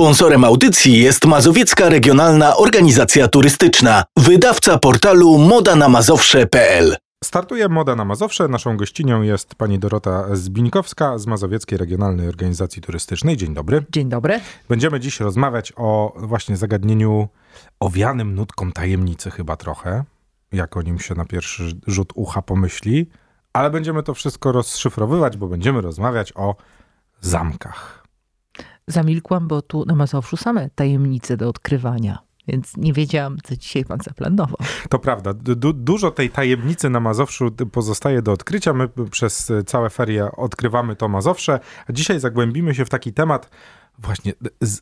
Sponsorem audycji jest Mazowiecka Regionalna Organizacja Turystyczna, wydawca portalu modanamazowsze.pl. Startuje Moda na Mazowsze. Naszą gościnią jest pani Dorota Zbińkowska z Mazowieckiej Regionalnej Organizacji Turystycznej. Dzień dobry. Dzień dobry. Będziemy dziś rozmawiać o właśnie zagadnieniu owianym nutką tajemnicy chyba trochę, jak o nim się na pierwszy rzut ucha pomyśli, ale będziemy to wszystko rozszyfrowywać, bo będziemy rozmawiać o zamkach. Zamilkłam, bo tu na Mazowszu same tajemnice do odkrywania. Więc nie wiedziałam, co dzisiaj pan zaplanował. To prawda. Du dużo tej tajemnicy na Mazowszu pozostaje do odkrycia. My przez całe ferie odkrywamy to Mazowsze, a dzisiaj zagłębimy się w taki temat właśnie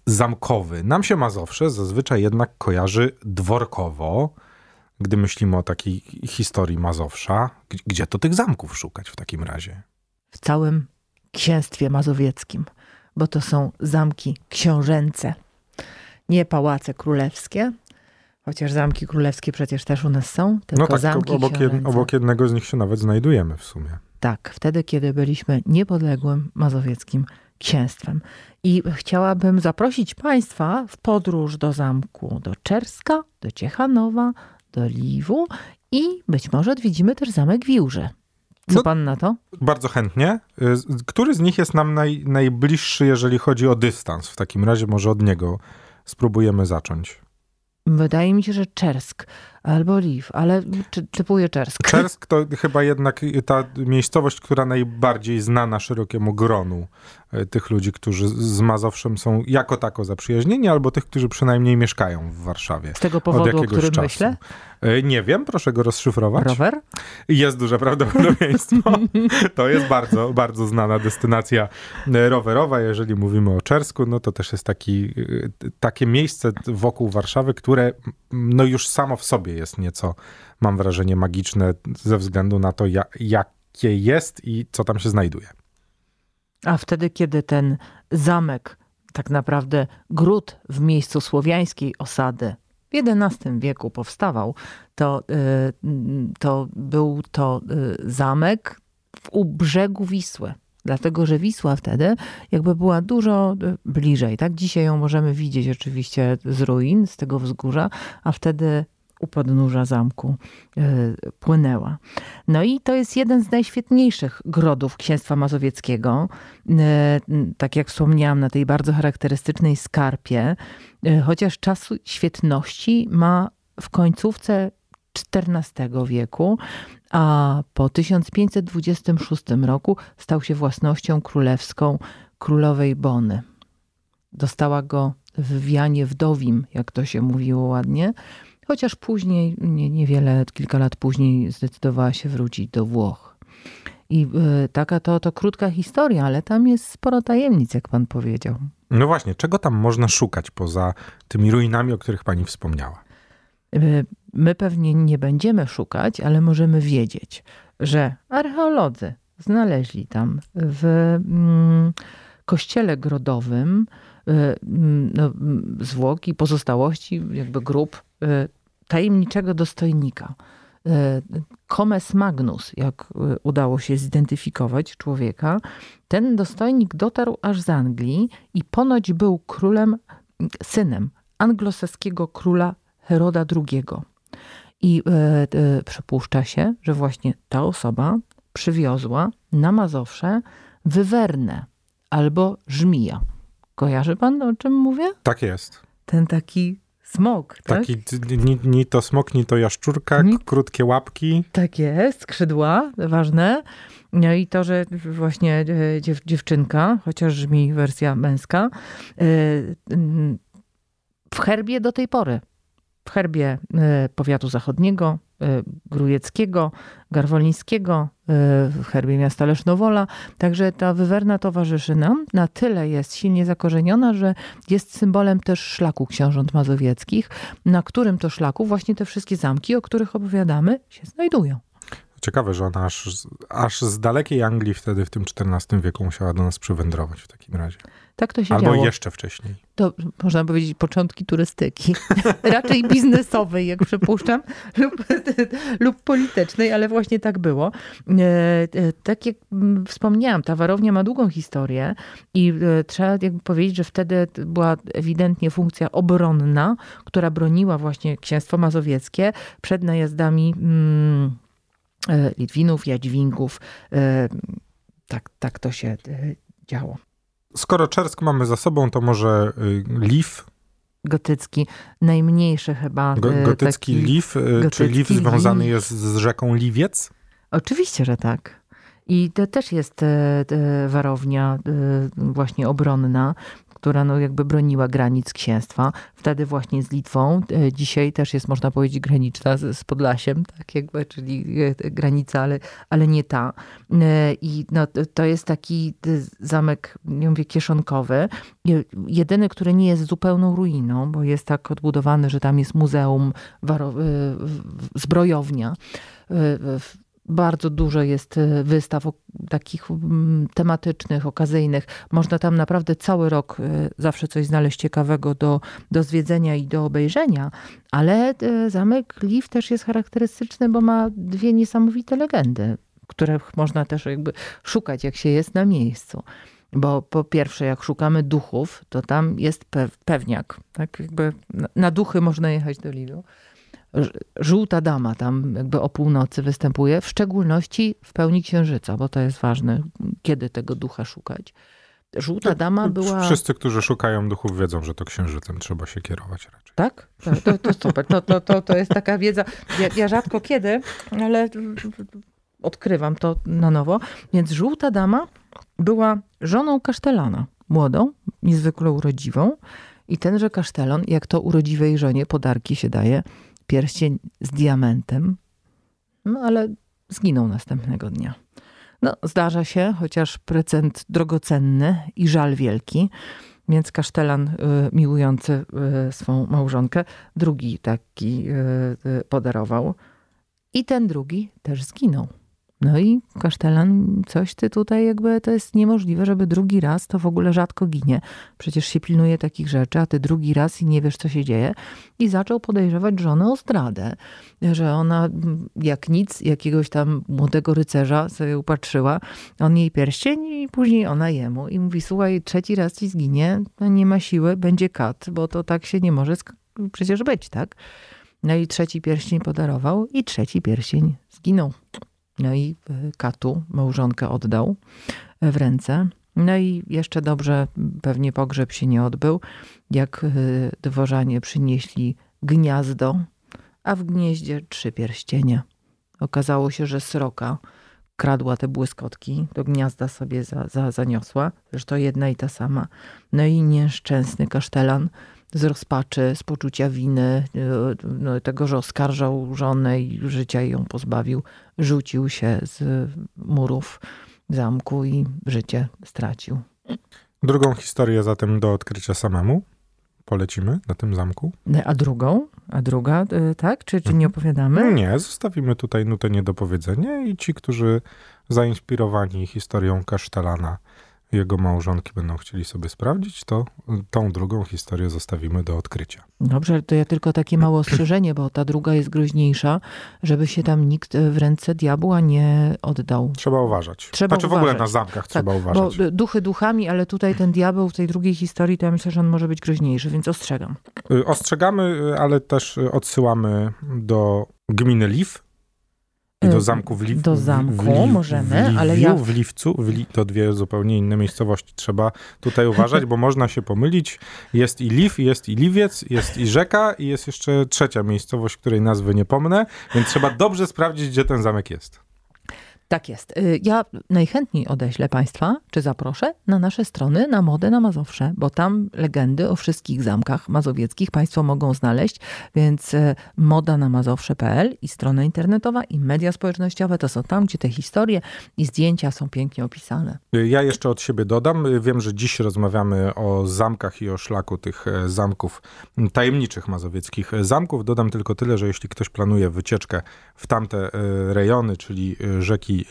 zamkowy. Nam się Mazowsze zazwyczaj jednak kojarzy dworkowo, gdy myślimy o takiej historii Mazowsza. Gdzie to tych zamków szukać w takim razie? W całym księstwie mazowieckim, bo to są zamki książęce nie pałace królewskie, chociaż zamki królewskie przecież też u nas są, tylko no tak, zamki obok, jed, obok jednego z nich się nawet znajdujemy w sumie. Tak, wtedy, kiedy byliśmy niepodległym mazowieckim księstwem. I chciałabym zaprosić Państwa w podróż do zamku do Czerska, do Ciechanowa, do Liwu i być może odwiedzimy też zamek Wiłże. Co no, pan na to? Bardzo chętnie. Y, który z nich jest nam naj, najbliższy, jeżeli chodzi o dystans? W takim razie może od niego spróbujemy zacząć. Wydaje mi się, że Czersk albo Liw, ale czy, typuję Czersk. Czersk to chyba jednak ta miejscowość, która najbardziej znana szerokiemu gronu e, tych ludzi, którzy z Mazowszem są jako tako zaprzyjaźnieni, albo tych, którzy przynajmniej mieszkają w Warszawie. Z tego powodu, o którym czasu. myślę? E, nie wiem, proszę go rozszyfrować. Rower? Jest duże prawdopodobieństwo. To jest bardzo, bardzo znana destynacja e, rowerowa. Jeżeli mówimy o Czersku, no to też jest taki, takie miejsce wokół Warszawy, które no już samo w sobie jest nieco, mam wrażenie, magiczne ze względu na to, jakie jest i co tam się znajduje. A wtedy, kiedy ten zamek, tak naprawdę gród w miejscu słowiańskiej osady w XI wieku powstawał, to, y, to był to y, zamek u brzegu Wisły. Dlatego, że Wisła wtedy jakby była dużo y, bliżej. Tak? Dzisiaj ją możemy widzieć oczywiście z ruin, z tego wzgórza, a wtedy u podnóża zamku y, płynęła. No i to jest jeden z najświetniejszych grodów Księstwa Mazowieckiego. Y, tak jak wspomniałam, na tej bardzo charakterystycznej skarpie, y, chociaż czasu świetności ma w końcówce XIV wieku, a po 1526 roku stał się własnością królewską królowej Bony. Dostała go w wianie wdowim, jak to się mówiło ładnie, chociaż później, nie, niewiele, kilka lat później zdecydowała się wrócić do Włoch. I y, taka to, to krótka historia, ale tam jest sporo tajemnic, jak pan powiedział. No właśnie, czego tam można szukać poza tymi ruinami, o których pani wspomniała? Y, my pewnie nie będziemy szukać, ale możemy wiedzieć, że archeolodzy znaleźli tam w mm, kościele grodowym no, mm, zwłoki, pozostałości jakby grup y, tajemniczego dostojnika. Comes Magnus, jak udało się zidentyfikować człowieka, ten dostojnik dotarł aż z Anglii i ponoć był królem, synem anglosaskiego króla Heroda II. I e, przypuszcza się, że właśnie ta osoba przywiozła na Mazowsze wywernę albo żmija. Kojarzy pan, o czym mówię? Tak jest. Ten taki smok, tak? Taki, ni, ni to smok, ni to jaszczurka, ni... krótkie łapki. Tak jest, skrzydła, ważne. No i to, że właśnie e, dziew, dziewczynka, chociaż żmi wersja męska, w herbie do tej pory w herbie e, powiatu zachodniego, e, grujeckiego, garwolińskiego, e, w herbie miasta Lesznowola. Także ta wywerna towarzyszy nam. Na tyle jest silnie zakorzeniona, że jest symbolem też szlaku książąt mazowieckich, na którym to szlaku właśnie te wszystkie zamki, o których opowiadamy, się znajdują. Ciekawe, że ona aż, aż z dalekiej Anglii wtedy w tym XIV wieku musiała do nas przywędrować w takim razie. Tak to się Albo działo. jeszcze wcześniej. To można powiedzieć początki turystyki. Raczej biznesowej, jak przypuszczam, lub, lub politycznej, ale właśnie tak było. E, e, Tak jak mm, wspomniałam, ta warownia ma długą historię i e, trzeba jakby powiedzieć, że wtedy była ewidentnie funkcja obronna, która broniła właśnie księstwo mazowieckie przed najazdami mm, Litwinów, Jadźwingów. Tak, tak to się działo. Skoro Czersk mamy za sobą, to może y, Lif, gotycki, najmniejszy chyba. go, e, gotycki taki- Lif, y, czy gotycki Lif związany Lif. jest z rzeką Liwiec? Oczywiście, że tak. I to też jest warownia właśnie obronna, która no jakby broniła granic księstwa. Wtedy właśnie z Litwą. E, Dzisiaj też jest, można powiedzieć, graniczna z, z Podlasiem, tak jakby, czyli e, granica, ale, ale nie ta. E, I no, to- jest taki zamek, nie mówię, kieszonkowy. Je- Jedyny, który nie jest zupełną ruiną, bo jest tak odbudowany, że tam jest muzeum, zbrojownia. Bardzo dużo jest e, wystaw takich tematycznych, okazyjnych. Można tam naprawdę cały rok e, zawsze coś znaleźć ciekawego do, do zwiedzenia i do obejrzenia, ale e, zamek Liv też jest charakterystyczny, bo ma dwie niesamowite legendy, których można też jakby szukać, jak się jest na miejscu. Bo po pierwsze, jak szukamy duchów, to tam jest pe- pewniak. Tak jakby na duchy można jechać do Lilu. Żółta dama tam jakby o północy występuje, w szczególności w pełni księżyca, bo to jest ważne, kiedy tego ducha szukać. Żółta dama była... Wszyscy, którzy szukają duchów, wiedzą, że to księżycem trzeba się kierować raczej. Tak? To, to, to super. To, to, to, to jest taka wiedza. Ja, ja rzadko kiedy, ale odkrywam to na nowo. Więc żółta dama była żoną kasztelana. Młodą, niezwykle urodziwą. I tenże kasztelan, jak to urodziwej żonie podarki się daje, pierścień z diamentem, no ale zginął następnego dnia. No, zdarza się, chociaż prezent drogocenny i żal wielki, więc kasztelan y, miłujący y, swą małżonkę drugi taki y, podarował. I ten drugi też zginął. No i kasztelan, coś ty tutaj jakby, to jest niemożliwe, żeby drugi raz, to w ogóle rzadko ginie. Przecież się pilnuje takich rzeczy, a ty drugi raz i nie wiesz, co się dzieje. I zaczął podejrzewać żonę o zdradę, że ona mm, jak nic, jakiegoś tam młodego rycerza sobie upatrzyła, on jej pierścień i później ona jemu. I mówi, słuchaj, trzeci raz ci zginie, to nie ma siły, będzie kat, bo to tak się nie może przecież być, tak? No i trzeci pierścień podarował i trzeci pierścień zginął. No i y, katu małżonkę oddał y, w ręce. No i jeszcze dobrze, pewnie pogrzeb się nie odbył, jak y, dworzanie przynieśli gniazdo, a w gnieździe trzy pierścienie. Okazało się, że sroka kradła te błyskotki, do gniazda sobie za, za, zaniosła. Zresztą jedna i ta sama. No i nieszczęsny kasztelan z rozpaczy, z poczucia winy, y, no, tego, że oskarżał żonę i życia ją pozbawił, rzucił się z murów zamku i życie stracił. Drugą historię zatem do odkrycia samemu. Polecimy na tym zamku. A drugą? A druga, y, tak? Czy, czy nie opowiadamy? Nie, zostawimy tutaj nutę niedopowiedzenia i ci, którzy zainspirowani historią kasztelana jego małżonki będą chcieli sobie sprawdzić, to tą drugą historię zostawimy do odkrycia. Dobrze, to ja tylko takie małe ostrzeżenie, bo ta druga jest groźniejsza, żeby się tam nikt w ręce diabła nie oddał. Trzeba uważać. Trzeba znaczy w ogóle uważać. na zamkach trzeba Bo uważać. d- duchy duchami, ale tutaj ten diabeł w tej drugiej historii, to ja myślę, że on może być groźniejszy, więc ostrzegam. Y, Ostrzegamy, y, ale też y, odsyłamy do gminy Liw i do Y, zamku w Liw. do zamku w Liw- możemy, w ale ja- W Liwcu, w Li, to dwie zupełnie inne miejscowości. Trzeba tutaj uważać, bo można się pomylić. Jest i Liw, jest i Liwiec, jest i rzeka i jest jeszcze trzecia miejscowość, której nazwy nie pomnę, więc trzeba dobrze sprawdzić, gdzie ten zamek jest. Tak jest. Y, ja najchętniej odeślę Państwa, czy zaproszę na nasze strony na modę na Mazowsze, bo tam legendy o wszystkich zamkach mazowieckich Państwo mogą znaleźć, więc y, moda na mazowsze.pl i strona internetowa i media społecznościowe to są tam, gdzie te historie i zdjęcia są pięknie opisane. Ja jeszcze od siebie dodam. Wiem, że dziś rozmawiamy o zamkach i o szlaku tych e, zamków, tajemniczych mazowieckich zamków. Dodam tylko tyle, że jeśli ktoś planuje wycieczkę w tamte e, rejony, czyli e,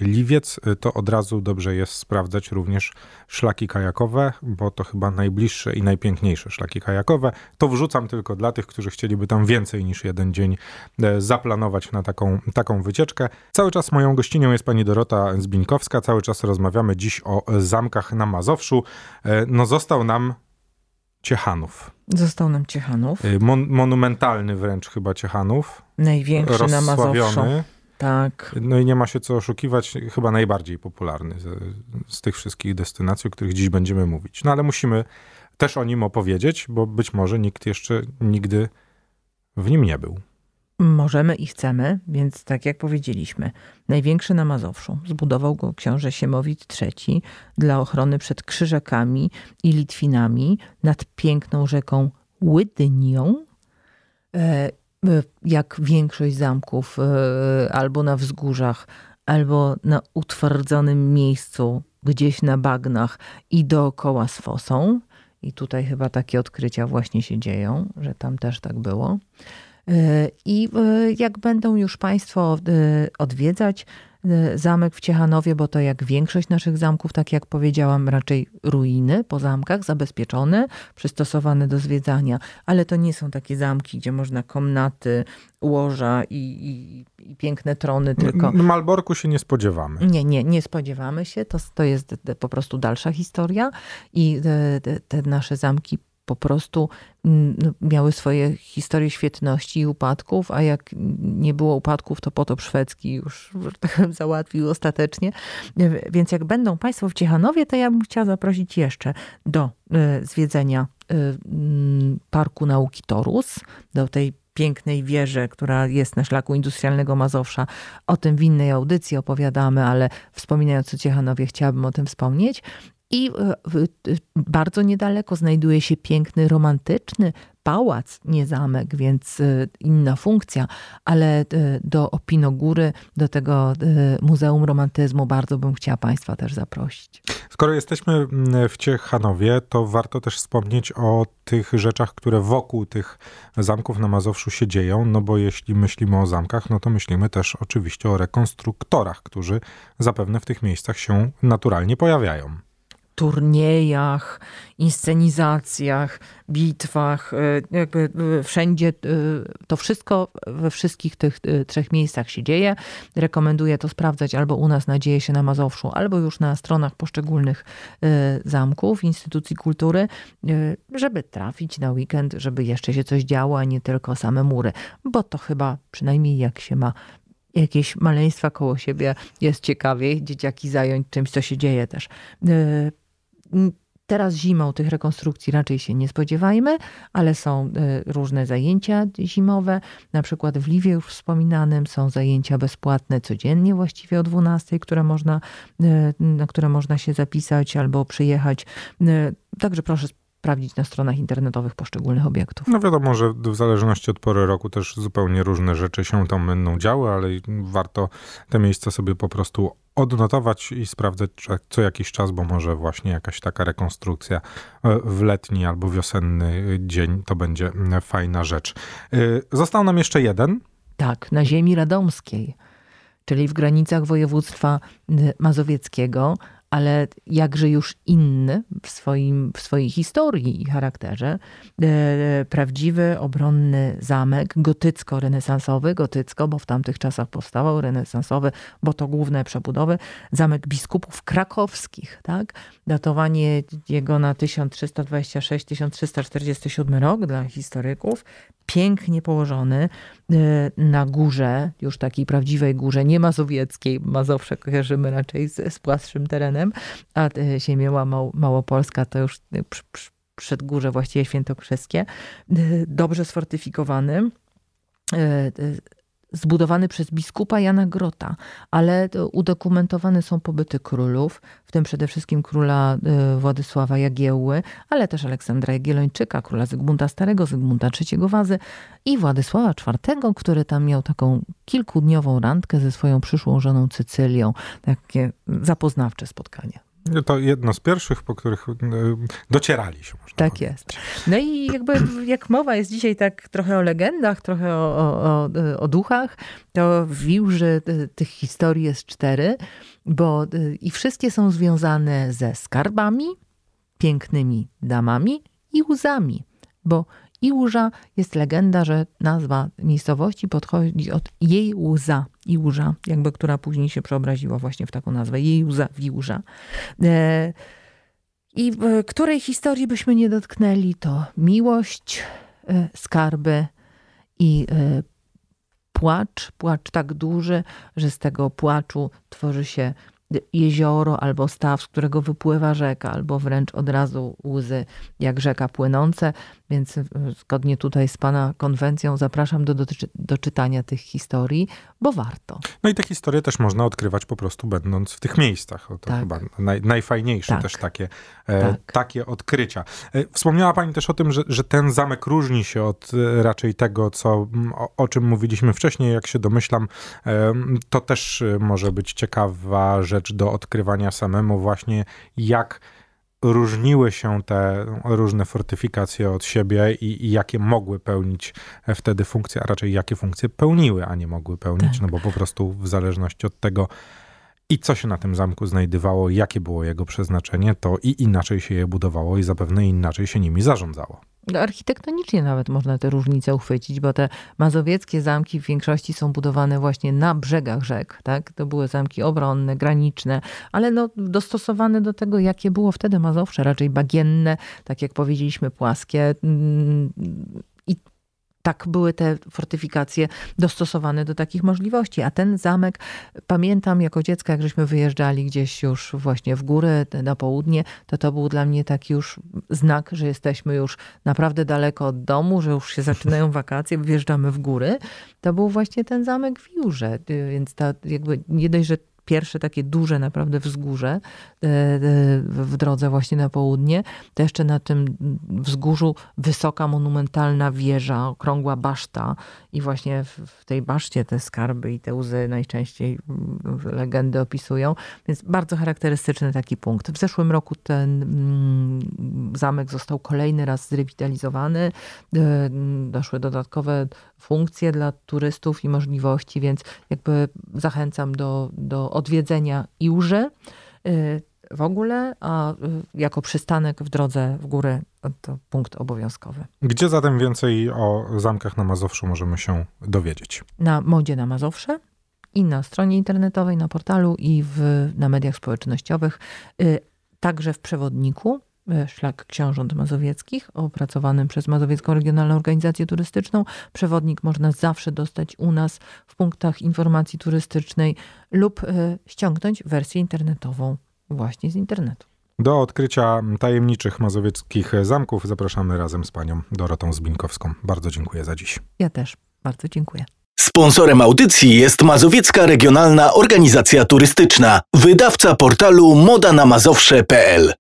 Liwiec, to od razu dobrze jest sprawdzać również szlaki kajakowe, bo to chyba najbliższe i najpiękniejsze szlaki kajakowe. To wrzucam tylko dla tych, którzy chcieliby tam więcej niż jeden dzień e, zaplanować na taką, taką wycieczkę. Cały czas moją gościnią jest pani Dorota Zbińkowska. Cały czas rozmawiamy dziś o zamkach na Mazowszu. E, no został nam Ciechanów. Został nam Ciechanów. E, mon monumentalny wręcz chyba Ciechanów. Największy na Mazowszu. Tak. No i nie ma się co oszukiwać, chyba najbardziej popularny z, z tych wszystkich destynacji, o których dziś będziemy mówić. No ale musimy też o nim opowiedzieć, bo być może nikt jeszcze nigdy w nim nie był. Możemy i chcemy, więc tak jak powiedzieliśmy, największy na Mazowszu. Zbudował go książę Siemowit III dla ochrony przed Krzyżakami i Litwinami nad piękną rzeką Łydynią e, E, jak większość zamków, e, albo na wzgórzach, albo na utwardzonym miejscu, gdzieś na bagnach i dookoła z fosą. I tutaj chyba takie odkrycia właśnie się dzieją, że tam też tak było. E, I jak będą już Państwo odwiedzać, zamek w Ciechanowie, bo to jak większość naszych zamków, tak jak powiedziałam, raczej ruiny po zamkach, zabezpieczone, przystosowane do zwiedzania, ale to nie są takie zamki, gdzie można komnaty, łoża i, i, i piękne trony, tylko... Malborku się nie spodziewamy. Nie, nie, nie spodziewamy się. To, to jest po prostu dalsza historia i te, te nasze zamki po prostu mm, no, miały swoje historie świetności i upadków, a jak nie było upadków, to potop szwedzki już tak załatwił ostatecznie. Więc jak będą Państwo w Ciechanowie, to ja bym chciała zaprosić jeszcze do e, zwiedzenia e, mm, Parku Nauki Torus, do tej pięknej wieży, która jest na szlaku industrialnego Mazowsza. O tym w innej audycji opowiadamy, ale wspominając o Ciechanowie chciałabym o tym wspomnieć. I e, bardzo niedaleko znajduje się piękny, romantyczny pałac, nie zamek, więc e, inna funkcja, ale e, do Opinogóry, do tego Muzeum Romantyzmu bardzo bym chciała Państwa też zaprosić. Skoro jesteśmy mm, w Ciechanowie, to warto też wspomnieć o tych rzeczach, które wokół tych zamków na Mazowszu się dzieją, no bo jeśli myślimy o zamkach, no to myślimy też oczywiście o rekonstruktorach, którzy zapewne w tych miejscach się naturalnie pojawiają turniejach, inscenizacjach, bitwach, e, jakby e, wszędzie e, to wszystko we wszystkich tych trzech miejscach się dzieje. Rekomenduję to sprawdzać albo u nas na Dzieje się na Mazowszu, albo już na stronach poszczególnych zamków, instytucji kultury, żeby trafić na weekend, żeby jeszcze się coś działo, a nie tylko same mury, bo to chyba przynajmniej jak się ma jakieś maleństwa koło siebie, jest ciekawiej dzieciaki zająć czymś, co się dzieje też. Teraz zimą tych rekonstrukcji raczej się nie spodziewajmy, ale są e, różne zajęcia zimowe. Na przykład w Liwie już wspominanym są zajęcia bezpłatne codziennie właściwie o 12, które można, e, na które można się zapisać albo przyjechać. E, także proszę sprawdzić na stronach internetowych poszczególnych obiektów. No wiadomo, że w zależności od pory roku też zupełnie różne rzeczy się tam będą działy, ale warto te miejsca sobie po prostu odnotować i sprawdzać co jakiś czas, bo może właśnie jakaś taka rekonstrukcja e, w letni albo wiosenny dzień to będzie fajna rzecz. E, został nam jeszcze jeden. Tak, na ziemi radomskiej, czyli w granicach województwa mazowieckiego, ale jakże już inny w, swoim, w swojej historii i charakterze. E, prawdziwy, obronny zamek, gotycko-renesansowy, gotycko, bo w tamtych czasach powstawał, renesansowy, bo to główne przebudowy, zamek biskupów krakowskich, tak? Datowanie jego na 1326-1347 rok dla historyków, pięknie położony e, na górze, już takiej prawdziwej górze, nie mazowieckiej, Mazowsze kojarzymy raczej z, z terenem, a e, ziemia Małopolska to już e, przy, przy, właściwie świętokrzyskie, dobrze sfortyfikowany, zbudowany przez biskupa Jana Grota, ale udokumentowane są pobyty królów, w tym przede wszystkim króla e, Władysława Jagiełły, ale też Aleksandra Jagiellończyka, króla Zygmunta Starego, Zygmunta III Wazy i Władysława IV, który tam miał taką kilkudniową randkę ze swoją przyszłą żoną Cycylią. Takie zapoznawcze spotkanie. To jedno z pierwszych, po których e, docieraliśmy. Tak powiedzieć. jest. No i jakby jak mowa jest dzisiaj tak trochę o legendach, trochę o, o, o duchach, to w Wiłży e, tych historii jest cztery, bo e, i wszystkie są związane ze skarbami, pięknymi damami i łzami, bo Iłża jest legenda, że nazwa miejscowości podchodzi od jej łza, Iłża, jakby która później się przeobraziła właśnie w taką nazwę, jej łza, Wiłża. E, I której historii byśmy nie dotknęli, to miłość, e, skarby i e, płacz, płacz tak duży, że z tego płaczu tworzy się jezioro albo staw, z którego wypływa rzeka, albo wręcz od razu łzy jak rzeka płynące. Więc e, zgodnie tutaj z Pana konwencją zapraszam do, do, do, czytania tych historii, bo warto. No i te historie też można odkrywać po prostu będąc w tych miejscach. To tak. chyba naj, najfajniejsze tak. też takie, e, tak. takie odkrycia. E, wspomniała Pani też o tym, że, że ten zamek różni się od raczej tego, co, o, o czym mówiliśmy wcześniej, jak się domyślam. To też może być ciekawa rzecz do odkrywania samemu właśnie, jak różniły się te różne fortyfikacje od siebie i, i, jakie mogły pełnić wtedy funkcje, a raczej jakie funkcje pełniły, a nie mogły pełnić, tak. no bo po prostu w zależności od tego, i co się na tym zamku znajdywało, jakie było jego przeznaczenie, to i inaczej się je budowało i zapewne inaczej się nimi zarządzało. No, architektonicznie nawet można te różnice uchwycić, bo te mazowieckie zamki w większości są budowane właśnie na brzegach rzek. Tak? To były zamki obronne, graniczne, ale no, dostosowane do tego, jakie było wtedy Mazowsze, raczej bagienne, tak jak powiedzieliśmy, płaskie mm, tak były te fortyfikacje dostosowane do takich możliwości. A ten zamek, pamiętam jako dziecko, jak żeśmy wyjeżdżali gdzieś już właśnie w górę, na południe, to to był dla mnie taki już znak, że jesteśmy już naprawdę daleko od domu, że już się zaczynają wakacje, wjeżdżamy w góry. To był właśnie ten zamek w Jurze. Więc ta jakby nie dość, że pierwsze takie duże naprawdę wzgórze e, e, w drodze właśnie na południe. To jeszcze na tym wzgórzu wysoka, monumentalna wieża, okrągła baszta i właśnie w tej baszcie te skarby i te łzy najczęściej legendy opisują. Więc bardzo charakterystyczny taki punkt. W zeszłym roku ten mm, zamek został kolejny raz zrewitalizowany. E, doszły dodatkowe funkcje dla turystów i możliwości, więc jakby zachęcam do, do odwiedzenia Iłży y, w ogóle, a y, jako przystanek w drodze w górę to punkt obowiązkowy. Gdzie zatem więcej o zamkach na Mazowszu możemy się dowiedzieć? Na modzie na Mazowsze i na stronie internetowej, na portalu i w, na mediach społecznościowych, y, także w przewodniku szlak Książąt Mazowieckich, opracowanym przez Mazowiecką Regionalną Organizację Turystyczną. Przewodnik można zawsze dostać u nas w punktach informacji turystycznej lub e, ściągnąć wersję internetową właśnie z internetu. Do odkrycia tajemniczych mazowieckich zamków zapraszamy razem z panią Dorotą Zbinkowską. Bardzo dziękuję za dziś. Ja też bardzo dziękuję. Sponsorem audycji jest Mazowiecka Regionalna Organizacja Turystyczna, wydawca portalu modanamazowsze.pl.